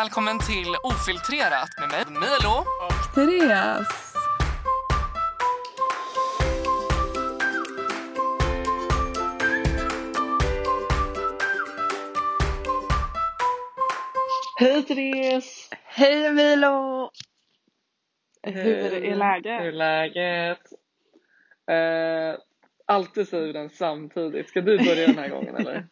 Välkommen till Ofiltrerat med mig, Milo. Therese. Hej Therese! Hej Milo! Hur är läget? Hur är läget? Eh, alltid säger vi den samtidigt. Ska du börja den här gången eller?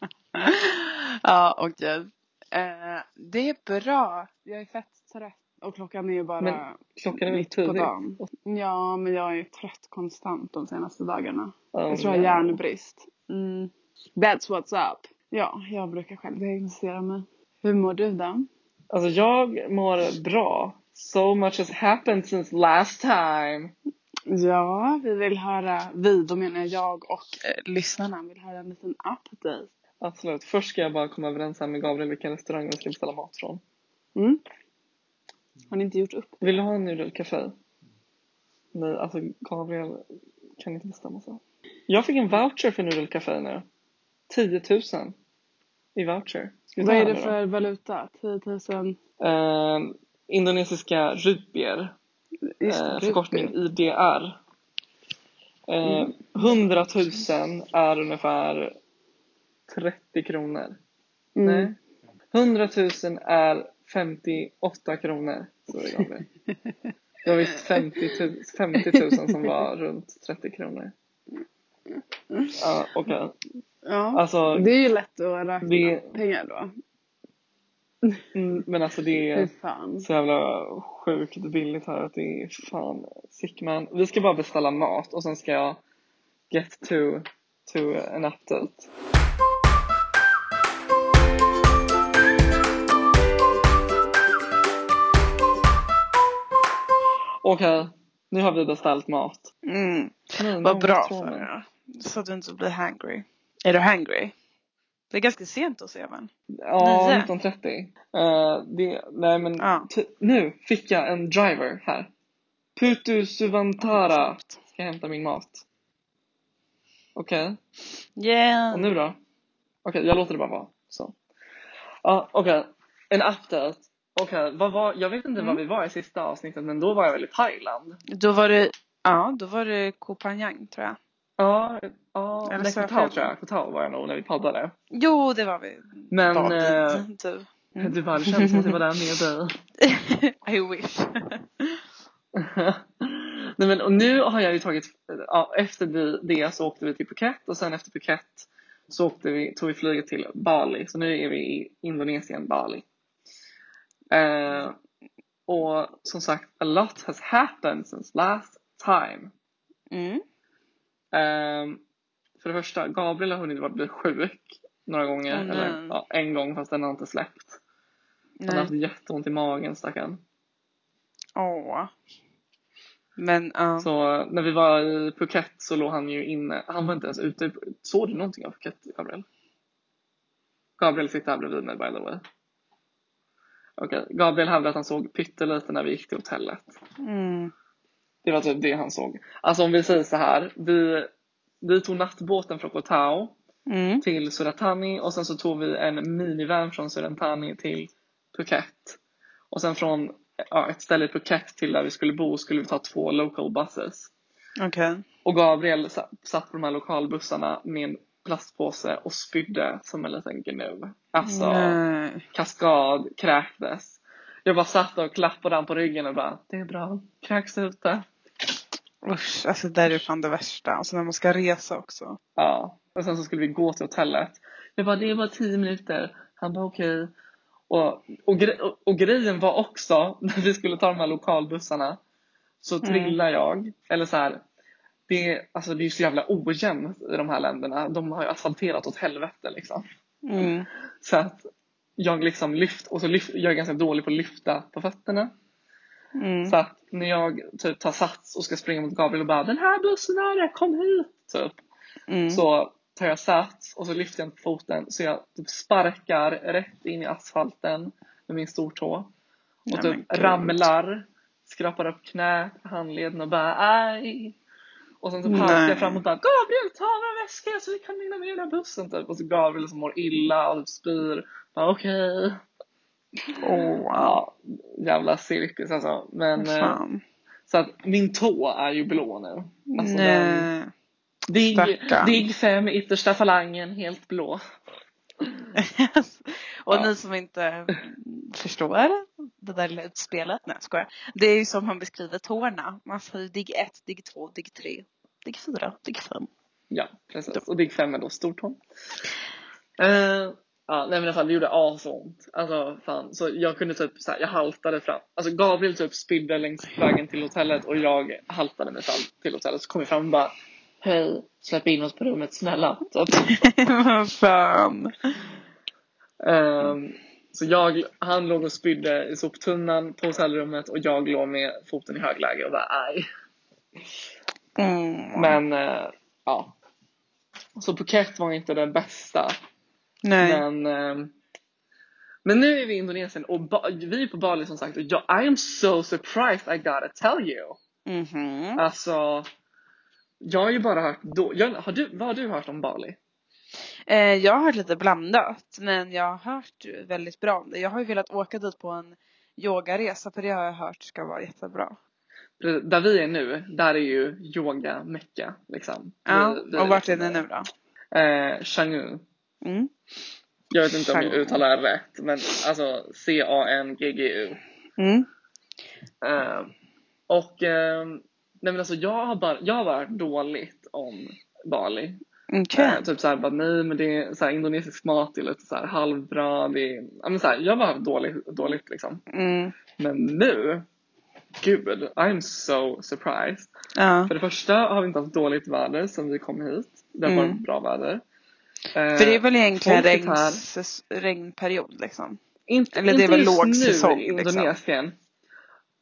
ja, okej. Eh, det är bra. Jag är fett trött och klockan är ju bara Men Klockan är mitt på dagen. Ja, men jag är trött konstant de senaste dagarna. Oh, jag tror jag har no. hjärnbrist. Mm. That's what's up. Ja, jag brukar själv diagnostisera mig. Hur mår du då? Alltså jag mår bra. So much has happened since last time. Ja, vi vill höra, vi, då menar jag och eh, lyssnarna vill höra en liten update. Absolut. Först ska jag bara komma överens här med Gabriel vilken restaurang vi ska beställa mat från. Mm. Har ni inte gjort upp? Vill du ha en nudelcafé? Nej, alltså Gabriel kan inte bestämma sig. Jag fick en voucher för nudelcafé nu. 10 000 i voucher. Vad är det för valuta? 10 000? Eh, indonesiska rupier. Just Eh, det, förkortning. IDR. Eh, Mm. 100 000 är ungefär 30 kronor. Mm. Nej. 100 000 är 58 kronor. Så det var visst 50 000, 50 000 som var runt 30 kronor. Ja, okej. Ja, Alltså, det är ju lätt att räkna det- pengar då. mm, men alltså det är fan. så jävla sjukt billigt här att det är fan sick man. Vi ska bara beställa mat och sen ska jag get to, to an update. Okej, nu har vi beställt mat. Mm. Nej, Vad bra för dig. Så att du inte blir hangry. Är du hangry? Det är ganska sent hos även. Ja, Nio. 19.30. Eh, det, nej men Ja. nu fick jag en driver här. Putu Suvantara ska hämta min mat. Okej, Yeah. och nu då? Okej, jag låter det bara vara. Så. Ja, okej. En update. Okej, vad var, jag vet inte Mm. var vi var i sista avsnittet men då var jag väl i Thailand. Då var det, ja, då var det Koh Phangan tror jag. Ja, ja Eller Koh Tao tror jag. Koh Tao var jag nog när vi poddade. Jo, det var vi. Men, eh, du. Mm. Du bara, det känns som att jag var där med dig. I wish. Nej men och nu har jag ju tagit, ja, efter det så åkte vi till Phuket och sen efter Phuket så åkte vi, tog vi flyget till Bali. Så nu är vi i Indonesien, Bali. Eh, och som sagt, a lot has happened since last time. Mm. Eh, för det första, Gabriel har hunnit bli sjuk några gånger. Nej. eller ja, en gång fast den har inte släppt. Han har Nej. haft jätteont i magen stackarn. Åh. Men ja. Så när vi var i Phuket så låg han ju inne. Han var inte ens ute. Såg du någonting av Phuket, Gabriel? Gabriel sitter här bredvid mig by the way. Okej, Gabriel hävdade att han såg pyttelite när vi gick till hotellet. Mm. Det var typ det han såg. Alltså om vi säger så här. Vi, vi tog nattbåten från Koh Tao Mm. till Suratani och sen så tog vi en minivan från Suratani till Phuket. Och sen från ja, ett ställe i Phuket till där vi skulle bo skulle vi ta två local buses. Okej. Och Gabriel sa- satt på de här lokalbussarna med en plastpåse och spydde som en liten gnu. Alltså Nej. kaskad, kräktes. Jag bara satt och klappade han på ryggen och bara Det är bra, kräks ute. Usch, alltså det där är fan det värsta. Alltså när man ska resa också. Ja. Och sen så skulle vi gå till hotellet. Jag bara det är bara tio minuter. Han bara okej. Och, och, gre- och, grejen var också när vi skulle ta de här lokalbussarna så Mm. trillar jag. Eller så här. Det är, alltså det är så jävla ojämnt i de här länderna. De har ju asfalterat åt helvete liksom. Mm. Så att jag liksom lyft och så lyft, jag är ganska dålig på att lyfta på fötterna. Mm. Så att när jag typ tar sats och ska springa mot Gabriel och bara den här bussen är det, kom hit! Typ. Mm. Så tar jag sats och så lyfter jag inte på foten så jag typ sparkar rätt in i asfalten med min stortå. Och Nej, typ ramlar, skrapar upp knät, handleden och bara aj. Och sen typ halkar jag fram och bara Gabriel ta min väska så vi kan hinna med den här bussen typ. Och så Gabriel som mår illa och typ spyr. Bara okej. Åh, Ja, jävla cirkus alltså. Men eh, fan. så att min tå är ju blå nu. Alltså den, Nej. digg, stackarn. digg fem, yttersta falangen, helt blå. Och Ja. ni som inte förstår det där lilla utspelet, nej jag. Det är ju som man beskriver tårna. Man säger digg 1, digg 2, digg 3, digg 4, digg 5. Ja, precis. Och digg fem är då stortån. Uh, ja, nej men fall det gjorde asont. Alltså fan. Så jag kunde typ så här, jag haltade fram. Alltså Gabriel typ spydde längs vägen till hotellet och jag haltade mig fram till hotellet. Så kom jag fram och bara Hej, släpp in oss på rummet snälla. Vad fan. Ehm, så jag, han låg och spydde i soptunnan på hotellrummet och jag låg med foten i högläge och bara aj. Mm. Men eh, ja. Så Phuket var inte den bästa. nej. Men, ehm, men nu är vi i Indonesien och ba- vi är på Bali som sagt och jag, I am so surprised I gotta tell you. Mhm. Alltså, jag har ju bara hört då, jag, har du, vad har du hört om Bali? Eh, jag har hört lite blandat men jag har hört väldigt bra om det. Jag har ju velat åka dit på en yogaresa för det har jag hört ska vara jättebra. Där vi är nu, där är ju yoga mecka liksom. Ja, Vi- vi och vart är ni nu då? Eh, Changu. Mm. Jag vet inte om jag Changu. uttalar rätt men alltså C-A-N-G-G-U. Mm. Eh, och eh, nej men alltså jag har bara, jag har hört dåligt om Bali. Okej. Eh, typ såhär bara nej men det är såhär indonesisk mat är lite såhär halvbra. Det är, ja men såhär, jag bara haft dåligt, liksom. Mm. Men nu, gud, I'm so surprised. Ja. För det första har vi inte haft dåligt väder sen vi kom hit. Det har Mm. varit bra väder. Eh, För det är väl egentligen regns, regnperiod liksom? Inte, Eller det är inte väl just lågsäsong, nu i liksom. Indonesien.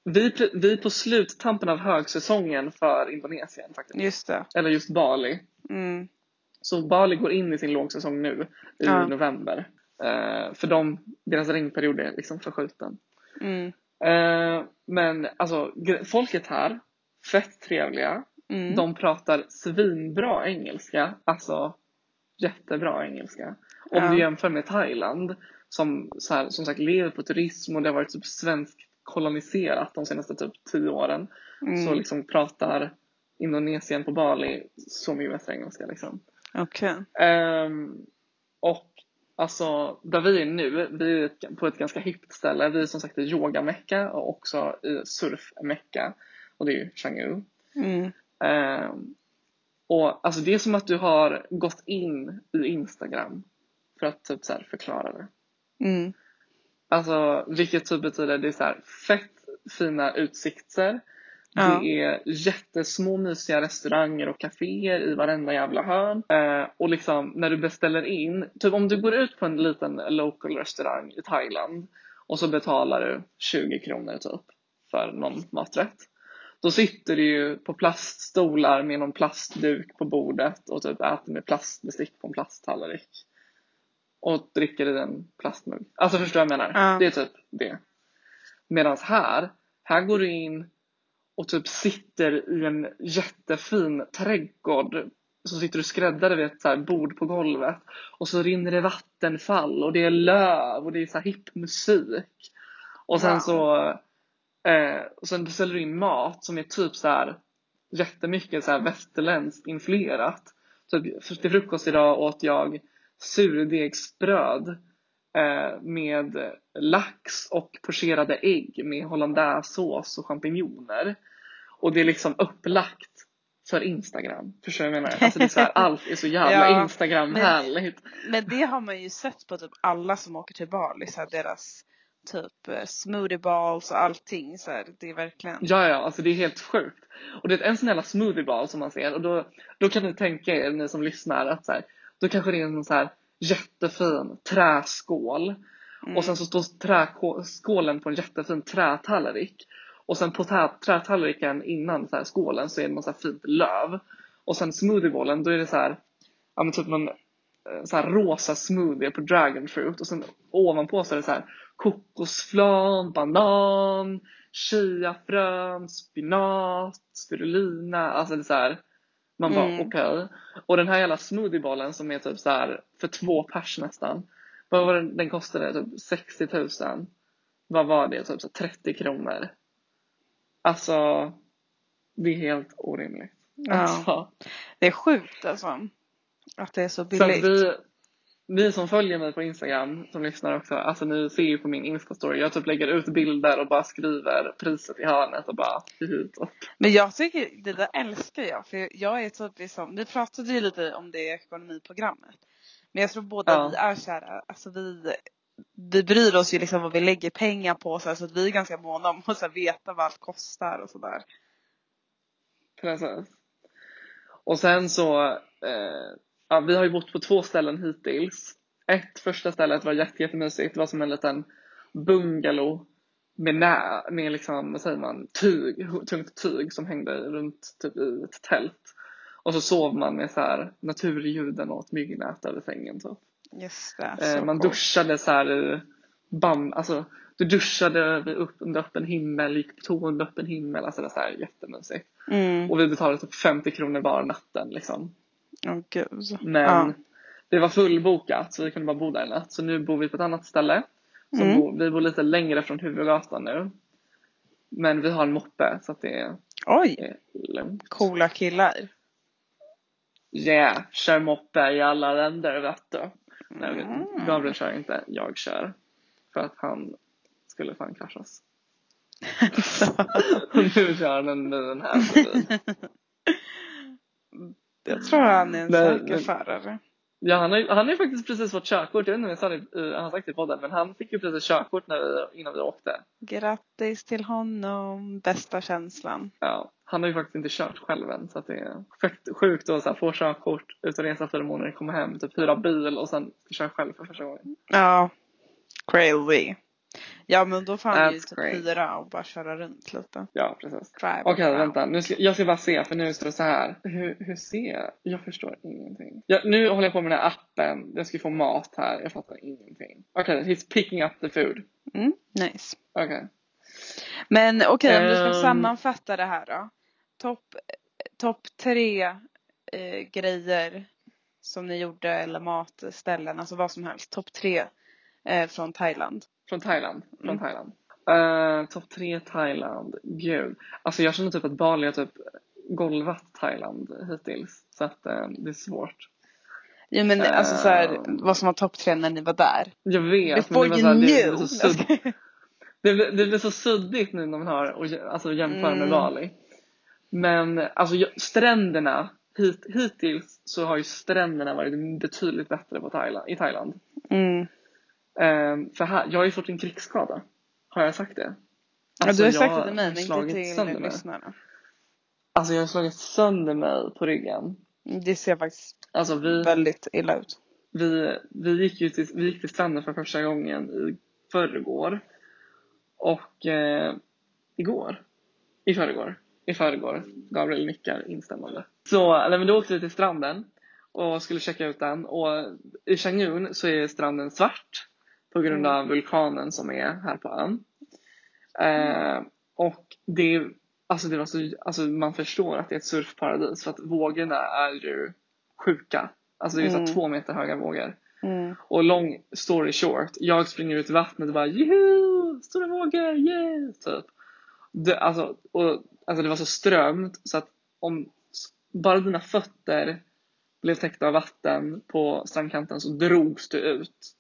Vi, pl- vi är på sluttampen av högsäsongen för Indonesien faktiskt. Just det. Eller just Bali. Mm. Så Bali går in i sin lågsäsong nu i Ja. november. Eh, för de, deras regnperiod är liksom förskjuten. Mm. Eh, men alltså folket här, fett trevliga. Mm. De pratar svinbra engelska. Alltså jättebra engelska. Om Ja. du jämför med Thailand som så här, som sagt lever på turism och det har varit typ svenskt koloniserat de senaste typ tio åren. Mm. Så liksom pratar Indonesien på Bali så mycket bättre engelska liksom. Okej. Ehm, och alltså där vi är nu, vi är på ett ganska hippt ställe. Vi är som sagt i yogamecka och också i surfmecka. Och det är ju Changu. Mm. Ehm, och alltså det är som att du har gått in i Instagram för att typ så förklara det. Mm. Alltså vilket typ betyder det är så här fett fina utsikter. Ja. Det är jättesmå mysiga restauranger och kaféer i varenda jävla hörn. Eh, och liksom när du beställer in, typ om du går ut på en liten local restaurang i Thailand och så betalar du 20 kronor typ för någon maträtt. Då sitter du ju på plaststolar med någon plastduk på bordet och typ äter med plastbestick på en plasttallrik. Och dricker i en plastmugg. Alltså förstår du vad jag menar? Ja. Det är typ det. Medan här, här går du in och typ sitter i en jättefin trädgård. Så sitter du skräddare vid ett så här bord på golvet. Och så rinner det vattenfall och det är löv och det är så här hipp musik. Och sen Wow. så eh, och sen beställer du in mat som är typ så här jättemycket så här västerländskt influerat. Typ, för- till frukost idag åt jag surdegsbröd med lax och pocherade ägg med hollandaisesås och champinjoner. Och det är liksom upplagt för Instagram. Förstår du vad jag menar? Alltså det är så här, allt är så jävla Ja, Instagram-härligt. Men det har man ju sett på typ alla som åker till Bali, så här, deras typ eh, smoothie balls och allting. Så här, det är verkligen. Ja, ja, alltså det är helt sjukt. Och det är en sån jävla smoothieball som man ser och då, då kan ni tänka er, ni som lyssnar, att så här, då kanske det är en så här jättefin träskål. Mm. och sen så står träskålen på en jättefin trätallrik. Och sen på trätallriken innan så här skålen så är det något så fint löv. Och sen smoothieballen då är det så här, ja men typ någon eh, så här rosa smoothie på dragon fruit. Och sen ovanpå så är det så här kokosflan, banan, chiafrön, spinat, spirulina, alltså det är så här man bara Mm. okej. Och den här jävla smoothieballen som är typ så här för två pers nästan. vad var den, den kostade? Typ 60 000. Vad var det? Typ så 30 kronor. Alltså, det är helt orimligt. Ja. Alltså, Det är sjukt alltså. Att det är så så billigt. vi, ni som följer mig på Instagram, som lyssnar också, alltså ni ser ju på min Insta-story, jag typ lägger ut bilder och bara skriver priset i hörnet och bara hit och Men jag tycker, det där älskar jag. För jag är typ liksom, vi pratade ju lite om det i ekonomiprogrammet. Men jag tror båda Ja. vi är kära, alltså vi, vi bryr oss ju liksom vad vi lägger pengar på så, här, så att vi är ganska måna om att veta vad allt kostar och sådär. Precis. Och sen så, eh, ja, vi har ju bott på två ställen hittills. Ett första stället var jätte, jättemysigt. Det var som en liten bungalow med, nä, med liksom, vad säger man, tyg, tungt tyg som hängde runt typ i ett tält. Och så sov man med så här naturljuden och ett myggnät över sängen. Typ. Just det. Eh, så man coolt. duschade så här i bam, alltså du duschade upp, under öppen himmel, gick på toa under öppen himmel. Alltså det är så här jättemysigt. Mm. Och vi betalade typ 50 kronor var natten liksom. Åh gud. Men Ja. det var fullbokat så vi kunde bara bo där en natt. Så nu bor vi på ett annat ställe. Så Mm. bo, vi bor lite längre från huvudgatan nu. Men vi har en moppe så att det är, Oj, är lugnt. coola killar. Yeah, kör moppe i alla länder vet du. Nej, Mm. Gabriel kör inte, jag kör. För att han skulle fan kraschas. Nu kör han en den här. jag tror han är en Men- säker förare. Ja, han har, han har ju faktiskt precis fått körkort. Jag vet inte om det, i- han har sagt det i podden, men han fick ju precis körkort när vi, innan vi åkte. Grattis till honom. Bästa känslan. Ja, han har ju faktiskt inte kört själv än så att det är sjukt att så här, få körkort, ut och resa fyra månader, komma hem, typ hyra bil och sen köra själv för första gången. Ja. Crazy. Ja men då får han ju typ hyra och bara köra runt lite. Ja, precis. Okej, around. vänta. Nu ska, jag ska bara se, för nu står det så här. Hur, hur ser jag? Jag förstår ingenting. Jag, nu håller jag på med den här appen. Jag ska få mat här. Jag fattar ingenting. Okej, he's picking up the food. Mm, nice. Okej. Men okej om du ska Ehm. sammanfatta det här då. Topp top tre eh, grejer som ni gjorde eller matställen, alltså vad som helst. Topp tre eh, från Thailand. Från Thailand. Från Mm. Thailand. Uh, Topp tre Thailand. Gud. Alltså jag känner typ att Bali har typ golvat Thailand hittills. Så att eh, det är svårt. Jo men alltså så här, Ehm. vad som var topp tre när ni var där. Jag vet. Before men det, you var så här, det, det, knew. blir så sudd, det, blir- det blir så suddigt nu när man har och alltså, jämför med Mm. Bali. Men alltså stränderna. Hit, hittills så har ju stränderna varit betydligt bättre på Thailand, i Thailand. Mm. Ehm, för här, jag har ju fått en krigsskada. Har jag sagt det? Ja, Alltså, du har jag sagt det till mig men inte till lyssnarna. Alltså jag har slagit sönder mig på ryggen. Det ser faktiskt Alltså vi, väldigt illa ut. vi, vi, gick ju till, vi gick till stranden för första gången i förrgår. Och eh, igår. I förrgår. I förrgår. Gabriel nickar instämmande. Så nej, men då åkte vi till stranden och skulle checka ut den. Och i Changun så är stranden svart på grund Mm. av vulkanen som är här på ön. Eh, och det, alltså det var så, alltså man förstår att det är ett surfparadis för att vågorna är ju sjuka. Alltså det är så Mm. två meter höga vågor. Mm. Och long story short, jag springer ut i vattnet och bara Juhu! Stora vågor, yeah! Typ. Det, alltså, och, alltså det var så strömt så att om bara dina fötter blev täckta av vatten på strandkanten så drogs du ut.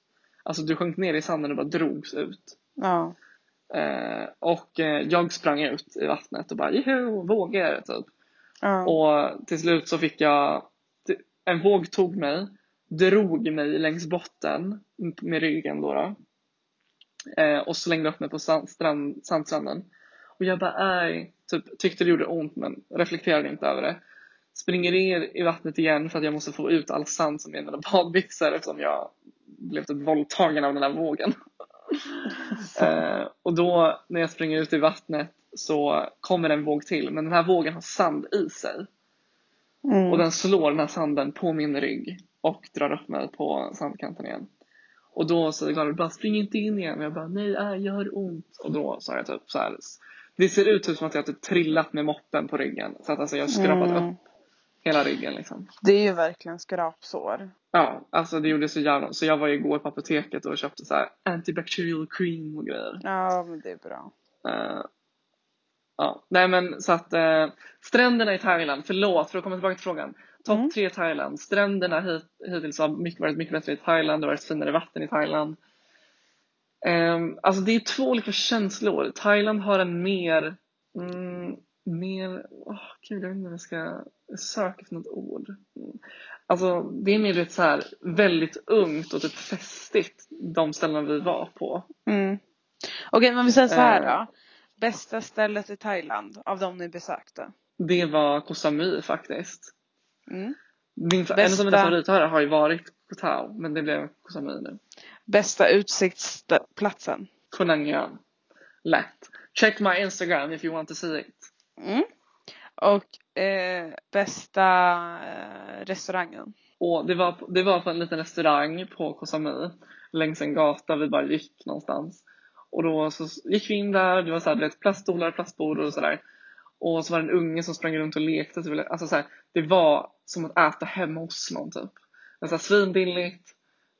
Alltså du sjönk ner i sanden och bara drogs ut. Ja. Eh, och eh, jag sprang ut i vattnet och bara Juhu! Vågor! Typ. Ja. Och till slut så fick jag, en våg tog mig, drog mig längs botten med ryggen då. då eh, och slängde upp mig på sand, strand, sandstranden. Och jag bara, aj, typ, tyckte det gjorde ont men reflekterade inte över det. Springer ner i vattnet igen för att jag måste få ut all sand som är i mina badbyxor eftersom jag blev typ våldtagen av den här vågen. Eh, och då när jag springer ut i vattnet så kommer en våg till men den här vågen har sand i sig. Mm. Och den slår den här sanden på min rygg och drar upp mig på sandkanten igen. Och då säger Gabriel bara spring inte in igen. Och jag bara nej, jag har ont. Och då sa jag typ så här. Det ser ut som att jag typ trillat med moppen på ryggen. Så att alltså jag har skrapat Mm. upp hela ryggen liksom. Det är ju verkligen skrapsår. Ja, alltså det gjorde så jävla Så jag var ju igår på apoteket och köpte så här antibacterial cream och grejer. Ja, men det är bra. Eh, ja, nej men så att uh, stränderna i Thailand, förlåt för att komma tillbaka till frågan. Topp Mm. tre Thailand. Stränderna hit, hittills har mycket, varit mycket bättre i Thailand, det har varit finare vatten i Thailand. Um, alltså det är två olika känslor. Thailand har en mer, mm, mer, åh gud jag vet inte vad jag ska söka efter något ord. Alltså det är mer vet, så här, väldigt ungt och typ festigt de ställena vi var på. Mm. Okej, men vi säger så här Eh. då. Bästa stället i Thailand av de ni besökte? Det var Koh Samui faktiskt. Mm. Min, En Bästa- av mina favoritöar har ju varit Koh Tao men det blev Koh Samui nu. Bästa utsiktsplatsen? Koh Nangeon. Lätt. Check my Instagram if you want to see it. Mm. Och eh, bästa eh, restaurangen? Och det var, det var på en liten restaurang på Koh Samui längs en gata vi bara gick någonstans. Och då så gick vi in där, det var så här, vet, plaststolar, plastbord och sådär. Och så var det en unge som sprang runt och lekte. Typ. Alltså så här, det var som att äta hemma hos någon typ. Det var så här, svinbilligt.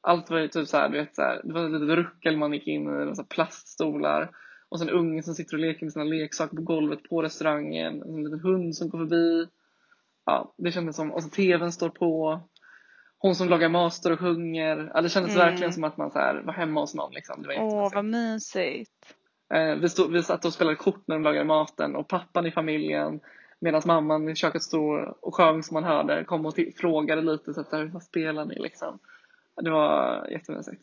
Allt var ju typ så här, du vet, så här, det var ett litet ruckel man gick in i, det var så här plaststolar. Och så en unge som sitter och leker med sina leksaker på golvet på restaurangen. En liten hund som går förbi. Ja, det kändes som, och så tvn står på. Hon som lagar mat står och sjunger. Ja, det kändes Mm. verkligen som att man så här, var hemma hos någon. Liksom. Det var Åh, vad mysigt. Eh, vi, stod, vi satt och spelade kort när de lagade maten och pappan i familjen medan mamman i köket stod och sjöng som man hörde kom och frågade lite så att vad spelar ni liksom. Det var jättemysigt.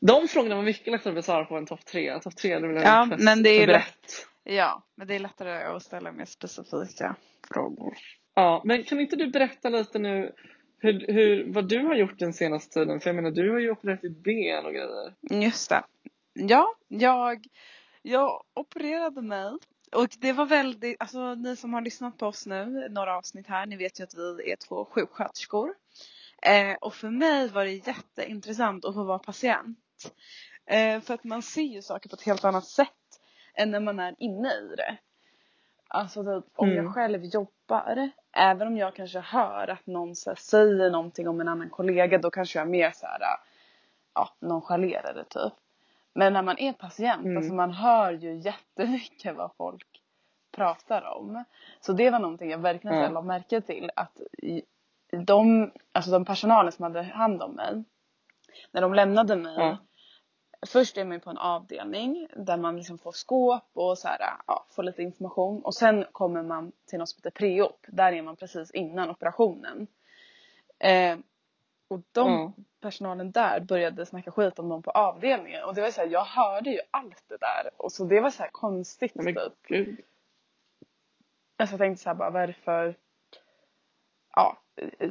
De frågorna var mycket lättare att besvara på än topp tre. Topp tre vill jag Ja, men det är lätt. Ja, men det är lättare att ställa mer specifika frågor. Ja, men kan inte du berätta lite nu hur, hur, vad du har gjort den senaste tiden? För jag menar du har ju opererat ditt ben och grejer. Just det. Ja, jag, jag opererade mig. Och det var väldigt, alltså ni som har lyssnat på oss nu, några avsnitt här, ni vet ju att vi är två sjuksköterskor. Eh, och för mig var det jätteintressant att få vara patient. Eh, för att man ser ju saker på ett helt annat sätt än när man är inne i det. Alltså typ, om Mm. jag själv jobbar, även om jag kanske hör att någon så här, säger någonting om en annan kollega, då kanske jag mer så här, ja, nonchalerar det typ. Men när man är patient, Mm. alltså man hör ju jättemycket vad folk pratar om. Så det var någonting jag verkligen Ja. ja. la märke till. Att de, alltså de personalen som hade hand om mig, när de lämnade mig. Ja. Först är man på en avdelning där man liksom får skåp och så här, ja, får lite information. Och sen kommer man till något som heter preop. Där är man precis innan operationen. Eh, och de Ja. personalen där började snacka skit om dem på avdelningen. Och det var så här, jag hörde ju allt det där. Och så det var så här konstigt Men typ. gud. Alltså jag tänkte så här bara varför. Ja,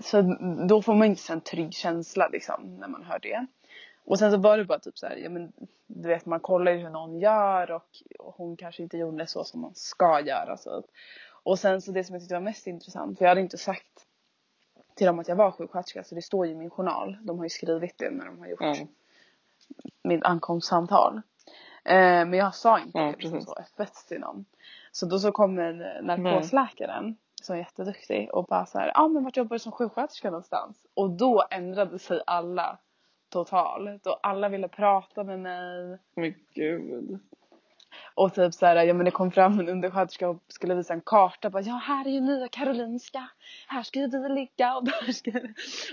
så då får man inte så en trygg känsla liksom när man hör det. Och sen så var det bara typ så här, ja men du vet man kollar ju hur någon gör och, och hon kanske inte gjorde så som man ska göra så. Och sen så det som jag tyckte var mest intressant, för jag hade inte sagt till dem att jag var sjuksköterska så det står ju i min journal. De har ju skrivit det när de har gjort Ja. mitt ankomstsamtal. Eh, men jag sa inte Ja, det liksom så öppet till någon. Så då så kommer narkosläkaren som är jätteduktig och bara så här, ja ah, men vart jobbar du som sjuksköterska någonstans? Och då ändrade sig alla totalt och alla ville prata med mig. Men gud. Och typ så här, ja men det kom fram en undersköterska och skulle visa en karta. Bara, ja här är ju nya Karolinska. Här ska ju vi ligga och där ska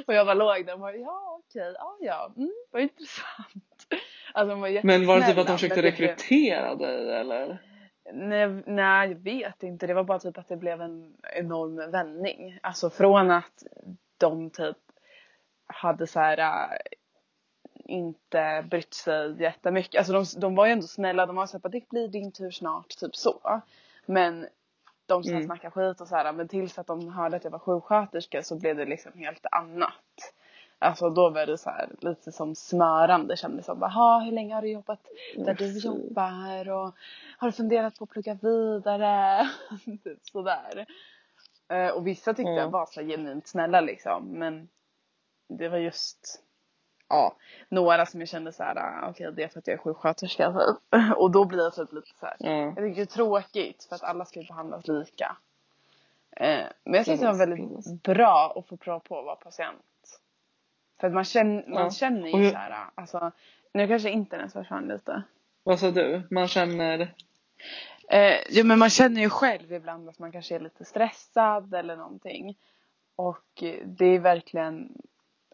Och jag bara låg där och bara, ja okej, ja ja, mm, vad intressant. Alltså de var Men var det typ att de försökte rekrytera dig eller? Nej, nej, jag vet inte. Det var bara typ att det blev en enorm vändning. Alltså från att de typ hade så här äh, inte brytt sig jättemycket. Alltså de, de var ju ändå snälla. De var så här, det blir din tur snart, typ så. Men de som Mm. snackade skit och så här, men tills att de hörde att jag var sjuksköterska så blev det liksom helt annat. Alltså då var det så här lite som smörande kändes som. Jaha, hur länge har du jobbat där du jobbar? Och har du funderat på att plugga vidare? typ sådär. Eh, och vissa tyckte Mm. jag var så genuint snälla liksom. Men det var just ja, några som jag kände så här, ah, okej det är för att jag är sjuksköterska typ. Och då blir jag typ lite så här. Ja. Jag tycker det är tråkigt för att alla ska ju behandlas lika. Eh, men jag tyckte det var väldigt bra att få prova på att vara patient. För att man känner, man Ja. känner ju hur- så här, alltså nu kanske internet försvann lite. Vad sa du? Man känner... Eh, jo men man känner ju själv ibland att man kanske är lite stressad eller någonting. Och det är verkligen,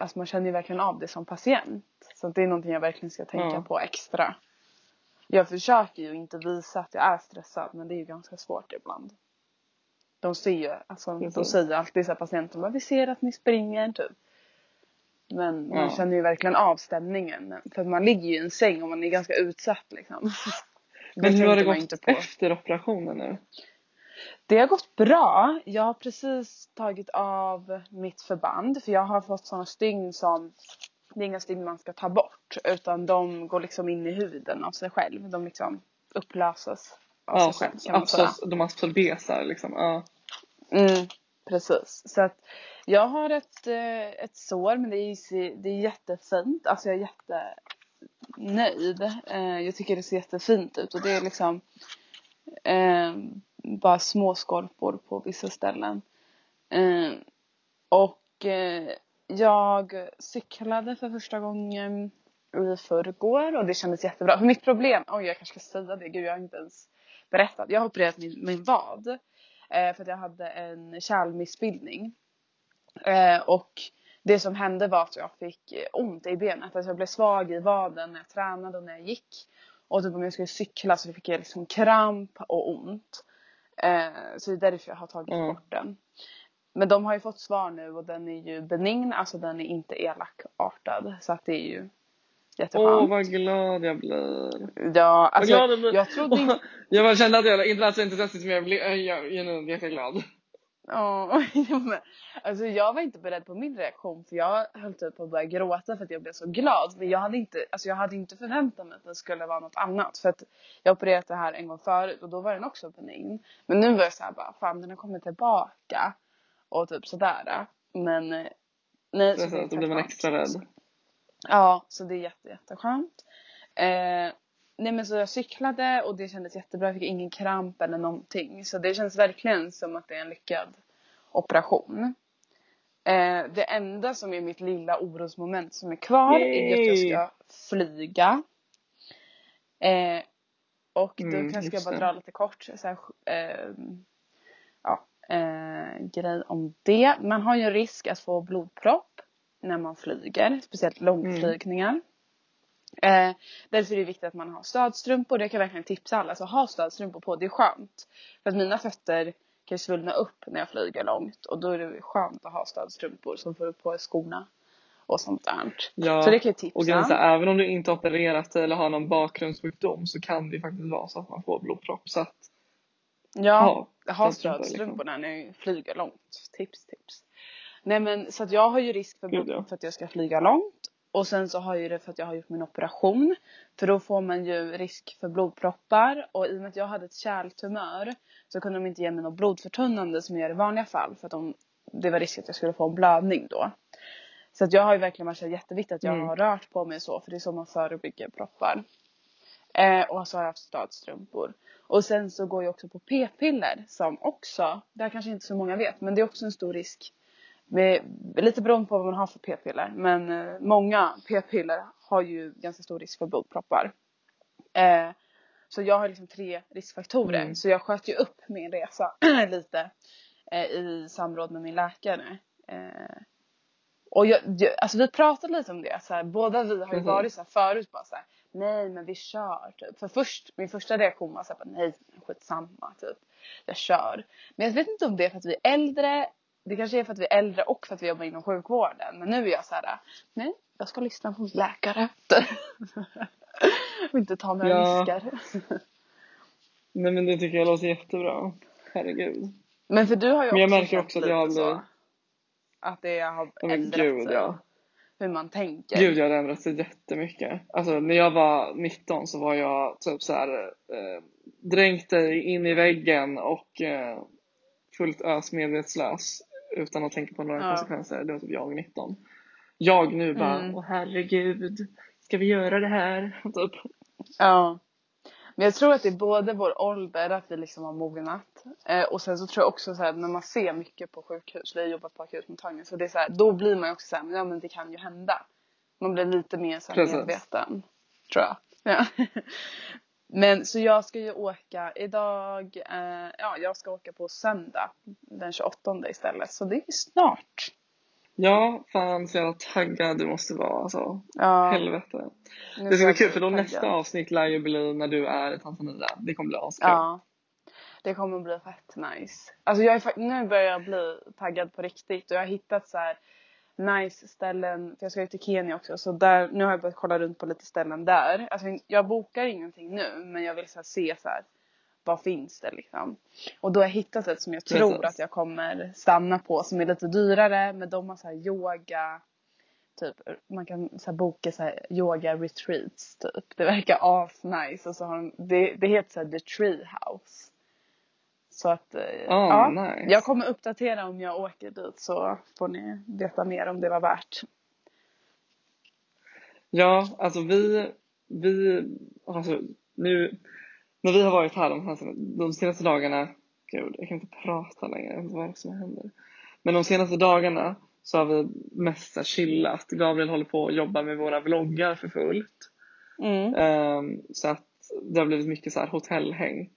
alltså man känner ju verkligen av det som patient. Så det är någonting jag verkligen ska tänka Ja. på extra. Jag försöker ju inte visa att jag är stressad men det är ju ganska svårt ibland. De ser ju, alltså de säger alltid så här patienten bara vi ser att ni springer typ. Men man Ja. känner ju verkligen av stämningen. För man ligger ju i en säng och man är ganska utsatt liksom. Men hur har det gått inte på. efter operationen nu? Det har gått bra. Jag har precis tagit av mitt förband för jag har fått sådana stygn som det är inga stygn man ska ta bort utan de går liksom in i huden av sig själv. De liksom upplöses av Ja, sig själv kan man säga. absor- de absorberar liksom. Ja. Mm, precis. Så att jag har ett, eh, ett sår men det är, det är jättefint. Alltså jag är jättenöjd. Eh, jag tycker det ser jättefint ut och det är liksom eh, bara små skorpor på vissa ställen. Och jag cyklade för första gången i förrgår och det kändes jättebra. För mitt problem, oj jag kanske ska säga det, gud jag har inte ens berättat. Jag har opererat min, min vad. För att jag hade en kärlmissbildning. Eh, och det som hände var att jag fick eh, ont i benet. Alltså jag blev svag i vaden när jag tränade och när jag gick. Och typ om jag skulle cykla så fick jag liksom kramp och ont. Eh, så det är därför jag har tagit Mm. bort den. Men de har ju fått svar nu och den är ju benign, alltså den är inte elakartad. Så att det är ju jätteskönt. Åh vad glad jag blir. Ja, alltså glad jag blir. jag trodde. Jag bara kände att jag inte lät så entusiastisk men jag blev jag, jag, jag är nu jätteglad. Ja, ja, alltså jag var inte beredd på min reaktion för jag höll typ på att börja gråta för att jag blev så glad. Men jag hade inte, alltså jag hade inte förväntat mig att det skulle vara något annat. För att jag opererat det här en gång förut och då var den också benign. Men nu var jag såhär bara, fan den har kommit tillbaka. Och typ sådär. Men eh, nej. Är så att då blir man extra rädd. Ja, så det är jätte, jätteskönt. Eh, nej men så jag cyklade och det kändes jättebra. Jag fick ingen kramp eller någonting. Så det känns verkligen som att det är en lyckad operation. Eh, det enda som är mitt lilla orosmoment som är kvar är att jag Yay! ska flyga. Eh, och då Mm, kanske jag bara dra lite kort så här, eh, ja, grej om det. Man har ju en risk att få blodpropp när man flyger, speciellt långflygningar. Eh, därför är det viktigt att man har stödstrumpor. Det kan jag verkligen tipsa alla. Så ha stödstrumpor på, det är skönt. För att mina fötter kan svullna upp när jag flyger långt och då är det skönt att ha stödstrumpor som får upp på skorna och sånt där. Ja. Så det kan jag tipsa. Och här, även om du inte har opererat eller har någon bakgrundssjukdom så kan det faktiskt vara så att man får blodpropp. Så att, Ja, ha ha stödstrumpor, stödstrumpor när ni flyger långt. Tips, tips. Nej men så att jag har ju risk för för att jag ska flyga långt. Och sen så har ju det för att jag har gjort min operation. För då får man ju risk för blodproppar. Och i och med att jag hade ett kärltumör så kunde de inte ge mig något blodförtunnande som jag gör i vanliga fall. För att de, det var risk att jag skulle få en blödning då. Så att jag har ju verkligen varit jätteviktigt att jag Mm. har rört på mig så. För det är så man förebygger proppar. Eh, och så har jag haft stödstrumpor. Och sen så går jag också på p-piller som också, det här kanske inte så många vet, men det är också en stor risk. Med, lite beroende på vad man har för p-piller. Men eh, många p-piller har ju ganska stor risk för blodproppar. Eh, så jag har liksom tre riskfaktorer. Mm. Så jag sköt ju upp min resa lite eh, i samråd med min läkare. Eh, och jag, jag, alltså vi pratade lite om det. Så här, båda vi har ju Mhm. varit så här förut bara så här, nej men vi kör typ. För först, min första reaktion var så här, nej skitsamma typ. Jag kör. Men jag vet inte om det är för att vi är äldre. Det kanske är för att vi är äldre och för att vi jobbar inom sjukvården. Men nu är jag så här, nej jag ska lyssna på min läkare. och inte ta några Ja. risker. nej men det tycker jag låter jättebra. Herregud. Men för du har ju Men jag också märker också att jag har blivit- Att det har Ja, ändrat gud sig. ja. Hur man tänker. Gud jag har ändrat sig jättemycket. Alltså när jag var 19 så var jag typ så här eh, dränkte in i väggen och eh, fullt ös medvetslös utan att tänka på några Ja. konsekvenser. Det var typ jag 19. Jag nu bara, Mm. åh herregud, ska vi göra det här? Typ. Ja. Men jag tror att det är både vår ålder, att vi liksom har mognat. Eh, och sen så tror jag också så här, när man ser mycket på sjukhus, vi har jobbat på akutmottagningen, så det är så här, då blir man ju också så här, ja men det kan ju hända. Man blir lite mer så här medveten. Tror jag. Ja. Men så jag ska ju åka idag, eh, ja jag ska åka på söndag den 28 istället. Så det är snart. Ja, fan så jävla taggad du måste vara alltså. Ja, Helvete. nu Det ska bli kul för då taggad. nästa avsnitt lär ju bli när du är i Tanzania. Det kommer bli askul. Ja. Det kommer bli fett nice. Alltså jag är, nu börjar jag bli taggad på riktigt och jag har hittat så här nice ställen. För jag ska ut till Kenya också så där, nu har jag börjat kolla runt på lite ställen där. Alltså jag bokar ingenting nu men jag vill så se så här vad finns det liksom. Och då har jag hittat ett som jag tror Precis. att jag kommer stanna på som är lite dyrare men de har så här yoga typ man kan så här boka så här yoga retreats typ. Det verkar asnice och så har de, det, det heter så här the tree house. Så att Ah, ja, nice. jag kommer uppdatera om jag åker dit så får ni veta mer om det var värt. Ja, alltså vi, vi, alltså nu, när vi har varit här de, här, de senaste dagarna, gud jag kan inte prata längre, vad det är som händer. Men de senaste dagarna så har vi mest chillat. Gabriel håller på att jobba med våra vloggar för fullt. Mm. Ehm, så att det har blivit mycket så här hotellhäng.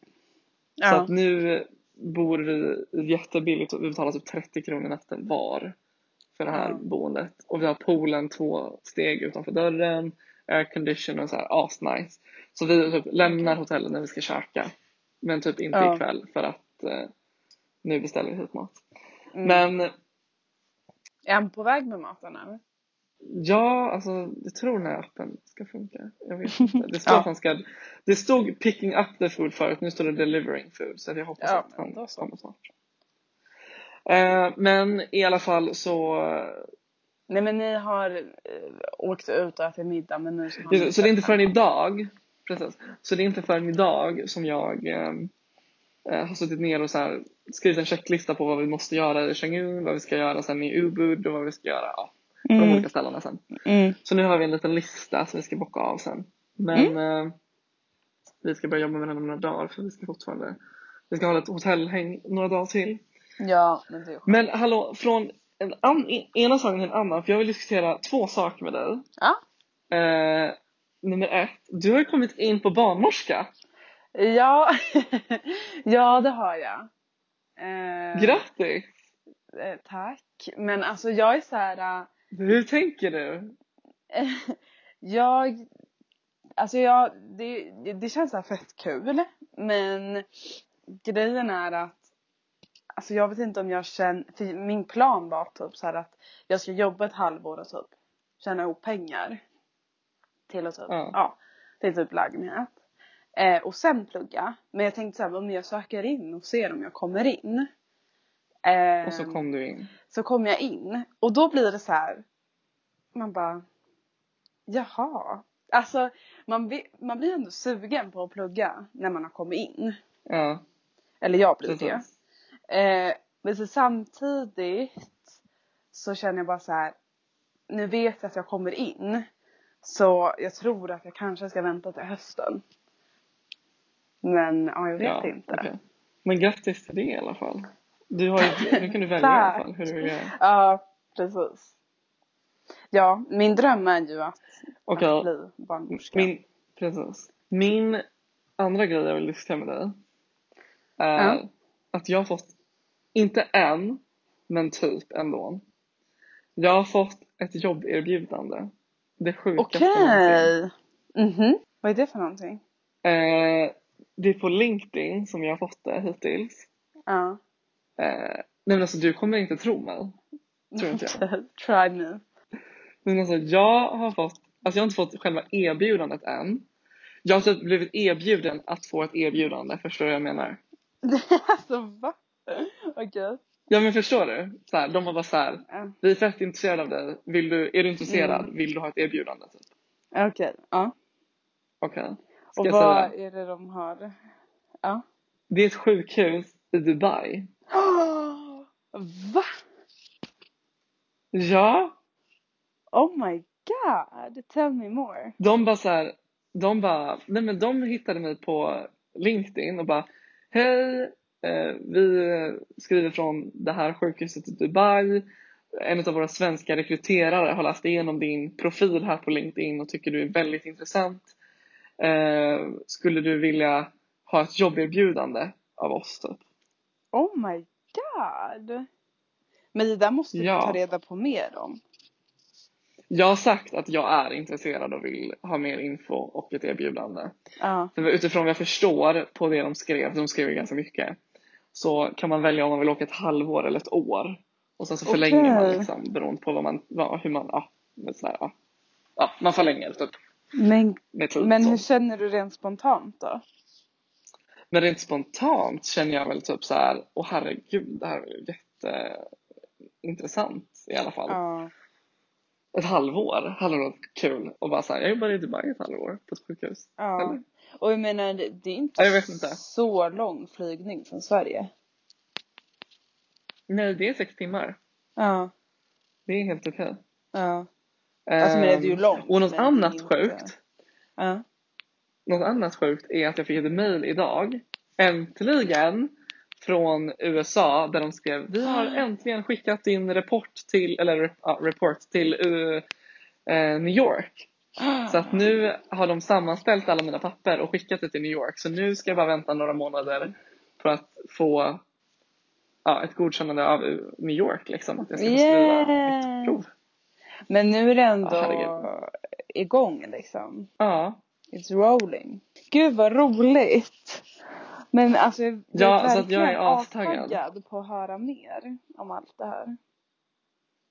Så Ja. att nu bor vi jättebilligt och vi betalar typ 30 kronor natten var för det här boendet. Och vi har poolen två steg utanför dörren, aircondition och så här asnice. Så vi typ lämnar hotellet när vi ska käka. Men typ inte Ja. ikväll för att eh, nu beställer vi hit mat. Mm. Men Är han på väg med maten eller? Ja, alltså jag tror den här appen ska funka. Jag vet inte. Det stod Ja. att han ska, det stod picking up the food förut, nu står det delivering food. Så jag hoppas Ja, att han kommer snart. Eh, men i alla fall så, Nej men ni har eh, åkt ut och ätit middag men nu så har Just, så det är inte förrän idag, precis. Så det är inte förrän idag som jag eh, eh, har suttit ner och så här, skrivit en checklista på vad vi måste göra i Chang'un, vad vi ska göra sen i Ubud och vad vi ska göra ja, på de Mm. olika ställena sen. Mm. Så nu har vi en liten lista som vi ska bocka av sen. Men eh, vi ska börja jobba med den om några dagar för vi ska fortfarande vi ska hålla ett hotellhäng några dagar till. Ja men det är skönt. Men hallå, från en an, ena saken till en annan, för jag vill diskutera två saker med dig. Ja. Eh, nummer ett, du har ju kommit in på barnmorska. Ja, ja det har jag. Eh, Grattis! eh, tack. Men alltså jag är så här. Hur tänker du? jag, alltså jag, det, det- känns så fett kul. Men grejen är att Alltså jag vet inte om jag känner, min plan var typ så här att jag ska jobba ett halvår och typ tjäna ihop pengar. Till att typ, Ja. ja, till typ lägenhet. Eh, och sen plugga. Men jag tänkte så här, om jag söker in och ser om jag kommer in. Eh, Och så kom du in. så kommer jag in och då blir det så här. Man bara. Jaha. Alltså man, man blir ändå sugen på att plugga när man har kommit in. Ja, Eller jag blir det. Eh, men så samtidigt så känner jag bara så här. Nu vet jag att jag kommer in. Så jag tror att jag kanske ska vänta till hösten. Men ja, jag vet Ja, inte. okej. Men grattis till det i alla fall. Du har ju, nu kan du välja i alla fall hur du vill göra. Ja, precis. Ja, min dröm är ju att, Okej, att bli barnmorska. min, precis. Min andra grej jag vill diskutera med dig är Ja. att jag har fått, inte än, men typ ändå. Jag har fått ett jobberbjudande. Det sjukaste. Okej. Mhm. Vad är det för någonting? Eh, det är på LinkedIn som jag har fått det hittills. Ja. Eh, nej men alltså du kommer inte tro mig. Tror inte jag. Try me. Men alltså jag har fått, alltså jag har inte fått själva erbjudandet än. Jag har typ blivit erbjuden att få ett erbjudande, förstår du vad jag menar? alltså va? Okej. Ja men förstår du? Så här, de var bara så här, vi är fett intresserade av dig, Vill du, är du intresserad? Mm. Vill du ha ett erbjudande? Typ. Okej. Ja. Okej. Ska Och vad är det de har? Ja. Det är ett sjukhus i Dubai. Va? Ja, Oh my god. Tell me more. de bara så här, de bara, nej men de hittade mig på LinkedIn och bara Hej, eh, vi skriver från det här sjukhuset i Dubai. En av våra svenska rekryterare har läst igenom din profil här på LinkedIn och tycker du är väldigt intressant. Eh, skulle du vilja ha ett jobberbjudande av oss typ? Oh my god! Men det där måste du Ja. ta reda på mer om. Jag har sagt att jag är intresserad och vill ha mer info och ett erbjudande. Ja. För utifrån vad jag förstår på det de skrev, de skrev ganska mycket, så kan man välja om man vill åka ett halvår eller ett år. Och sen så förlänger man Okej. liksom beroende på vad man, vad, hur man, ja, sådär, ja. ja, man förlänger typ Men, men hur känner du rent spontant då? Men rent spontant känner jag väl typ så här, åh herregud, det här är jätteintressant i alla fall. Ja. Ett halvår hade varit kul och bara så här, jag jobbar i Dubai ett halvår på ett sjukhus. ja. Eller? Och jag menar, det är inte, Ja, inte. så lång flygning från Sverige. Nej, det är sex timmar. Ja. Det är helt okej. Ja. Alltså, men det är ju Ehm, långt, Och något annat sjukt Ja. Något annat sjukt är att jag fick ett mail idag, äntligen, från USA där de skrev Vi har äntligen skickat din rapport till, eller ja, report till uh, New York. Så att nu har de sammanställt alla mina papper och skickat det till New York. Så nu ska jag bara vänta några månader för att få ja, ett godkännande av New York liksom. Att jag ska få skriva Yeah. mitt prov. Men nu är det ändå Ja, igång liksom. Ja, It's rolling. Gud vad roligt! Men alltså jag Ja, är så att jag är verkligen astaggad. på att höra mer om allt det här.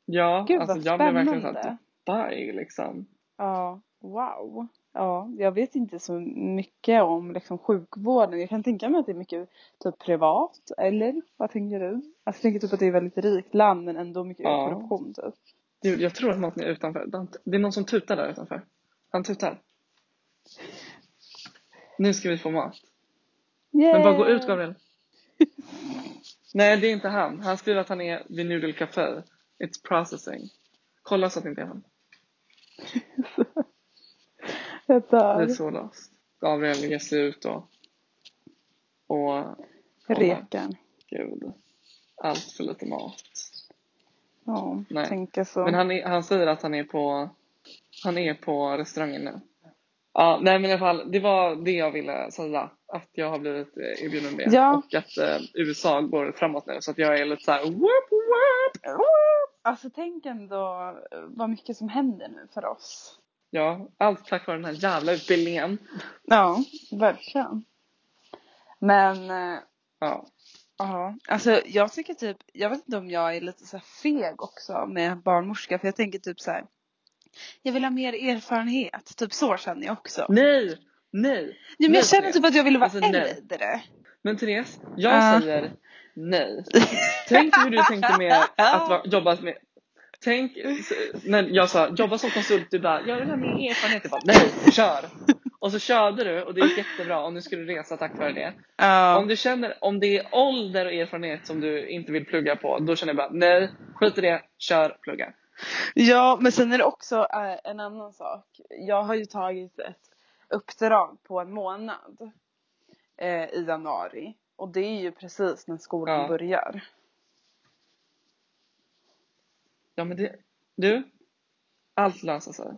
ja Gud alltså jag blev verkligen såhär Dubai liksom. Ja, wow. Ja, jag vet inte så mycket om liksom sjukvården. Jag kan tänka mig att det är mycket typ privat, eller? Vad tänker du? Alltså, jag tänker typ att det är ett väldigt rikt land men ändå mycket Ja. korruption typ. Jag tror att någon är utanför. Det är någon som tutar där utanför. Han tutar. Nu ska vi få mat. Men bara gå ut Gabriel. Nej, det är inte han. Han skriver att han är vid Noodle Café. It's processing. Kolla så att det inte är han. Jag Det dör. är så löst. Gabriel ger sig ut och... Och... Rekan. Gud. Allt för lite mat. Ja, tänker så. Men han, är, han säger att han är på Han är på restaurangen nu. Ja, nej men i alla fall, det var det jag ville säga. Att jag har blivit eh, erbjuden det. Ja. Och att eh, USA går framåt nu. Så att jag är lite såhär whoop whoop. Alltså tänk ändå eh, vad mycket som händer nu för oss. Ja, allt tack vare den här jävla utbildningen. Ja, verkligen. Men eh, Ja. ja, alltså jag tycker typ, jag vet inte om jag är lite så här feg också med barnmorska för jag tänker typ så här. Jag vill ha mer erfarenhet, typ så känner jag också. Nej! Nej! Ja, men nej, jag känner Therese. typ att jag vill vara Alltså, nej. äldre. Men Therese, jag Ja. säger nej. Tänk hur du tänkte med att va- jobba med Tänk när jag sa jobba som konsult, du bara jag vill ha mer erfarenhet. Jag bara nej, kör! Och så körde du och det gick jättebra och nu ska du resa tack vare det. Ja. Om du känner, om det är ålder och erfarenhet som du inte vill plugga på, då känner jag bara nej, skit i det, kör, plugga. Ja, men sen är det också eh, en annan sak. Jag har ju tagit ett uppdrag på en månad eh, i januari. Och det är ju precis när skolan Ja. börjar. Ja men det, du, allt löser sig.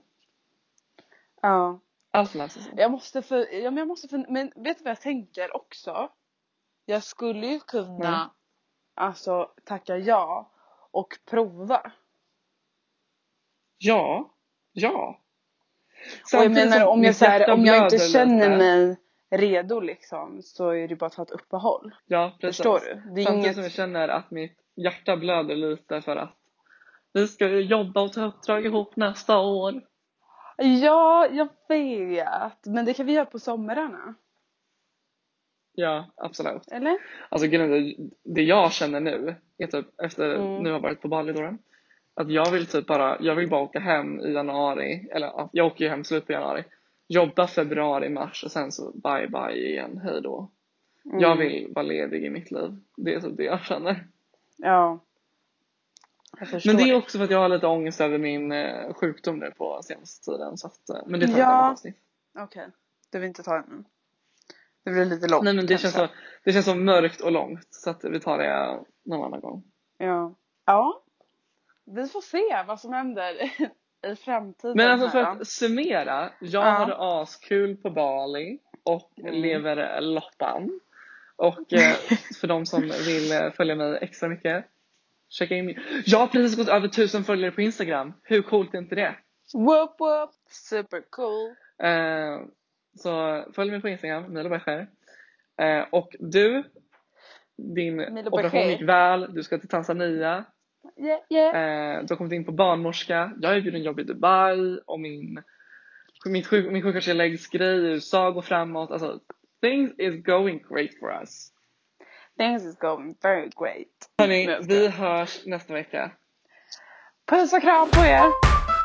Ja. Allt löser sig. Jag måste för, ja, men jag måste för, men vet du vad jag tänker också? Jag skulle ju kunna Nej. alltså tacka ja och prova. Ja, ja. och jag Samtidigt menar om jag, så här, om jag inte känner mig redo liksom så är det bara att ta ett uppehåll. Ja, precis. Förstår du? Det är Samtidigt inget... som jag känner att mitt hjärta blöder lite för att vi ska ju jobba och ta uppdrag ihop nästa år. Ja, jag vet. Men det kan vi göra på somrarna. Ja, absolut. Eller? Alltså det jag känner nu, är typ efter Mm. nu har varit på Bali då, att jag vill typ bara, jag vill bara åka hem i januari, eller ja, jag åker ju hem slut på januari, jobba februari, mars och sen så bye bye igen, hej då. Mm. Jag vill vara ledig i mitt liv. Det är typ det jag känner. Ja. Jag. Men det är också för att jag har lite ångest över min eh, sjukdom nu på senaste tiden. Så att, eh, men det tar Ja. ett avsnitt. Okej. Du vill inte ta nu? Det blir lite långt Nej men det kanske. känns, så, det känns så mörkt och långt så att vi tar det någon annan gång. Ja. Ja. Vi får se vad som händer i framtiden. Men alltså för att summera. Jag Ja. hade askul på Bali och Mm. lever loppan. Och eh, för de som vill eh, följa mig extra mycket. Checka in. Jag har precis gått över tusen följare på Instagram. Hur coolt är inte det? Whoop whoop. Super cool. Eh, så följ mig på Instagram, Milo Becher. Eh, och du, din Milo operation Becher. gick väl, du ska till Tanzania. Yeah yeah. Eh, du har kommit in på barnmorska. Jag erbjuder en jobb i Dubai och min, min, sjuk, min sjuksköterskeläggsgrej i USA går framåt. Alltså, things is going great for us. Things is going very great. Hörni, vi hörs nästa vecka. Puss och kram på er.